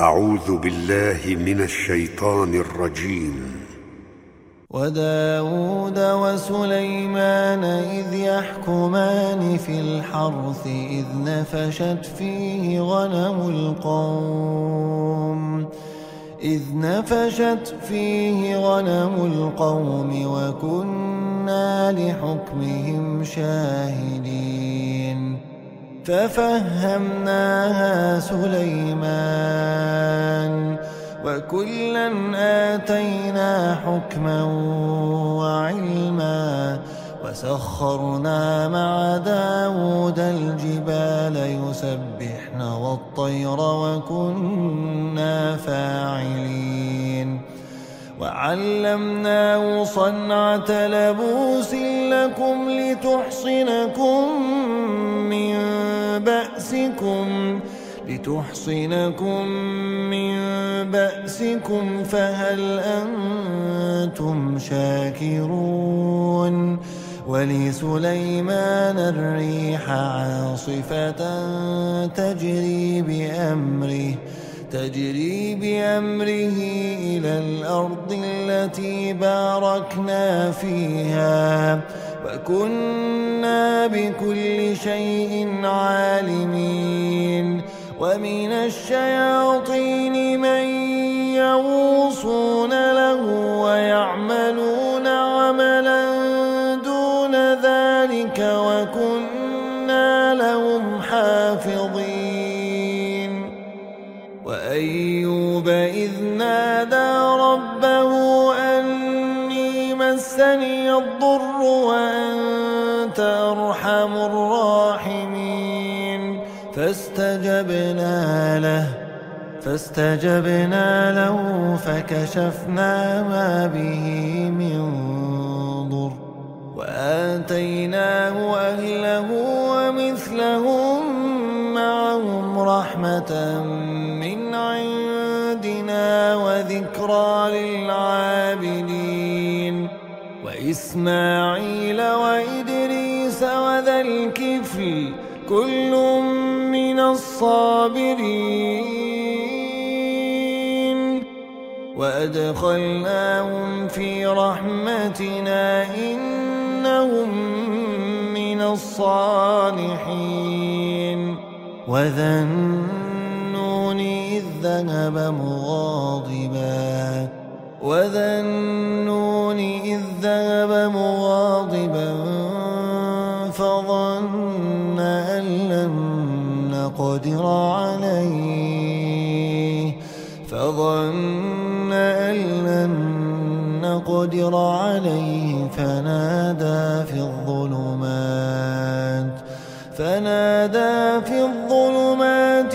أعوذ بالله من الشيطان الرجيم. وداود وسليمان إذ يحكمان في الحرث إذ نفشت فيه غنم القوم إذ نفشت فيه غنم القوم وكنا لحكمهم شاهدين. ففهمناها سليمان وكلا آتينا حكما وعلما وسخرنا مع داود الجبال يسبحن والطير وكنا فاعلين وعلمناه صنعة لبوس لكم لتحصنكم من بأسكم لتحصنكم من بأسكم فهل أنتم شاكرون؟ ولسليمان الريح عاصفة تجري بأمره تجري بأمره إلى الأرض التي باركنا فيها. وكنا بكل شيء عالمين ومن الشياطين وأنت أرحم الراحمين. فاستجبنا له فاستجبنا له فكشفنا ما به من ضر. وآتيناه أهله ومثلهم معهم رحمة من عندنا وذكرى للعابدين وإسماعيل وإدريس وذا الكفل كل من الصابرين وأدخلناهم في رحمتنا إنهم من الصالحين وذا النون إذ ذهب مغاضبا وذا النون إذ ذهب مغاضبا فظن أن لن نقدر عليه. فظن أن لن نقدر عليه. فنادى في الظلمات فنادى في الظلمات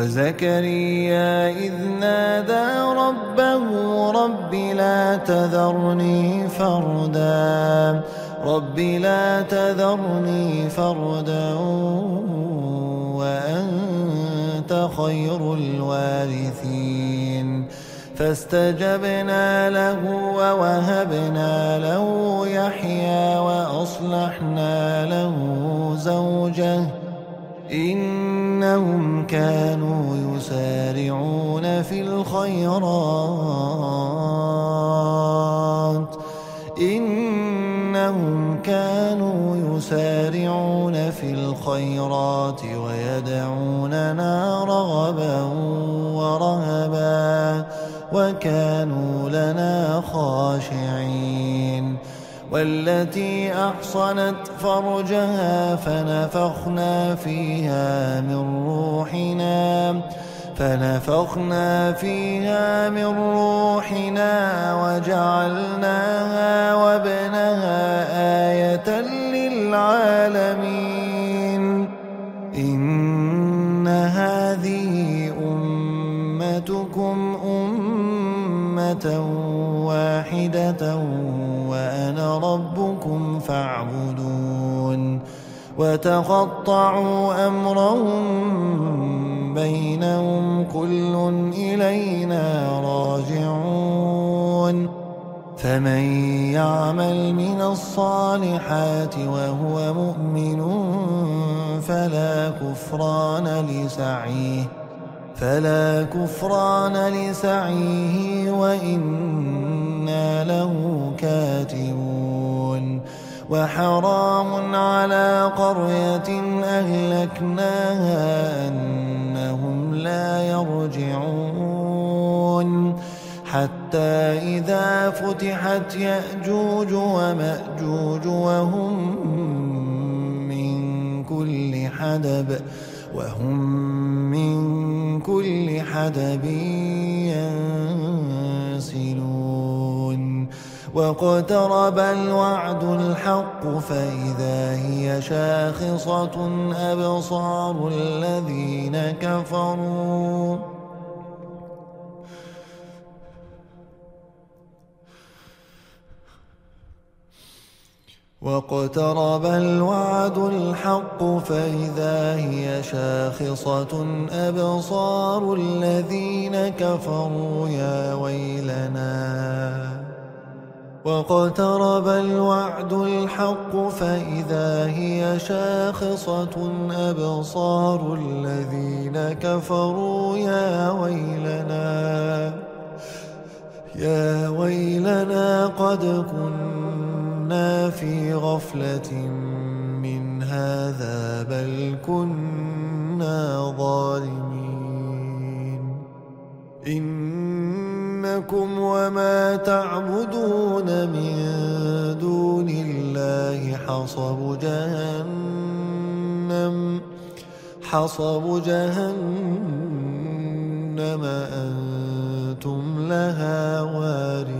وزكريا إذ نادى ربه رب لا تذرني فردا. رب لا تذرني فردا وأنت خير الوارثين. فاستجبنا له ووهبنا له يحيى وأصلحنا له زوجه. إنهم كانوا يسارعون في الخيرات إنهم كانوا يسارعون في الخيرات ويدعوننا رغبا ورهبا وكانوا لنا خاشعين والتي أحصنت فرجها فنفخنا فيها من روحنا فنفخنا فيها من روحنا وجعلناها ربكم فاعبدون وتقطعوا أمرهم بينهم كل إلينا راجعون فمن يعمل من الصالحات وهو مؤمن فلا كفران لسعيه فلا كفران لسعيه وإنا له كاتبون وحرام على قرية أهلكناها أنهم لا يرجعون حتى إذا فتحت يأجوج ومأجوج وهم من كل حدب وهم من كل حدب ينسلون. واقترب الوعد الحق فإذا هي شاخصة أبصار الذين كفروا. واقترب الوعد الحق فإذا هي شاخصة أبصار الذين كفروا يا ويلنا. واقترب الوعد الحق فإذا هي شاخصة أبصار الذين كفروا يا ويلنا. يا ويلنا قد كنا في غفلة من هذا بل كنا ظالمين إنكم وما تعبدون من دون الله حصب جهنم حصب جهنم أنتم لها واردون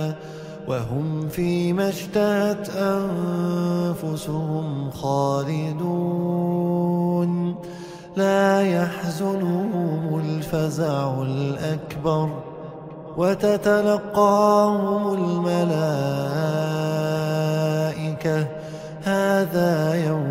وهم فيما اشتهت أنفسهم خالدون. لا يحزنهم الفزع الأكبر وتتلقاهم الملائكة. هذا يومكم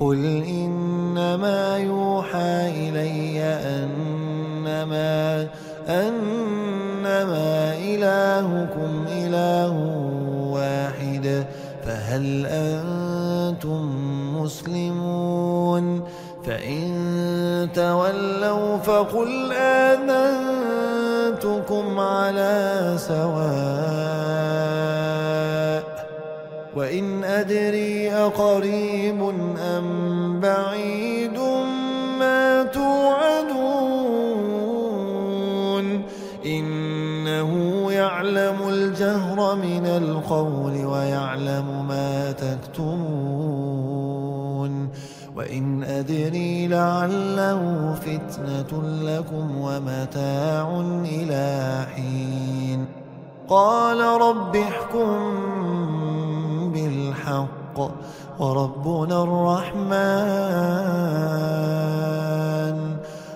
قل إنما يوحى إلي أنما أنما إلهكم إله واحد فهل أنتم مسلمون فإن تولوا فقل آذنتكم على سواء وإن أدري أقريب الجهر من القول ويعلم ما تكتمون وإن أدري لعله فتنة لكم ومتاع إلى حين. قال رب احكم بالحق وربنا الرحمن.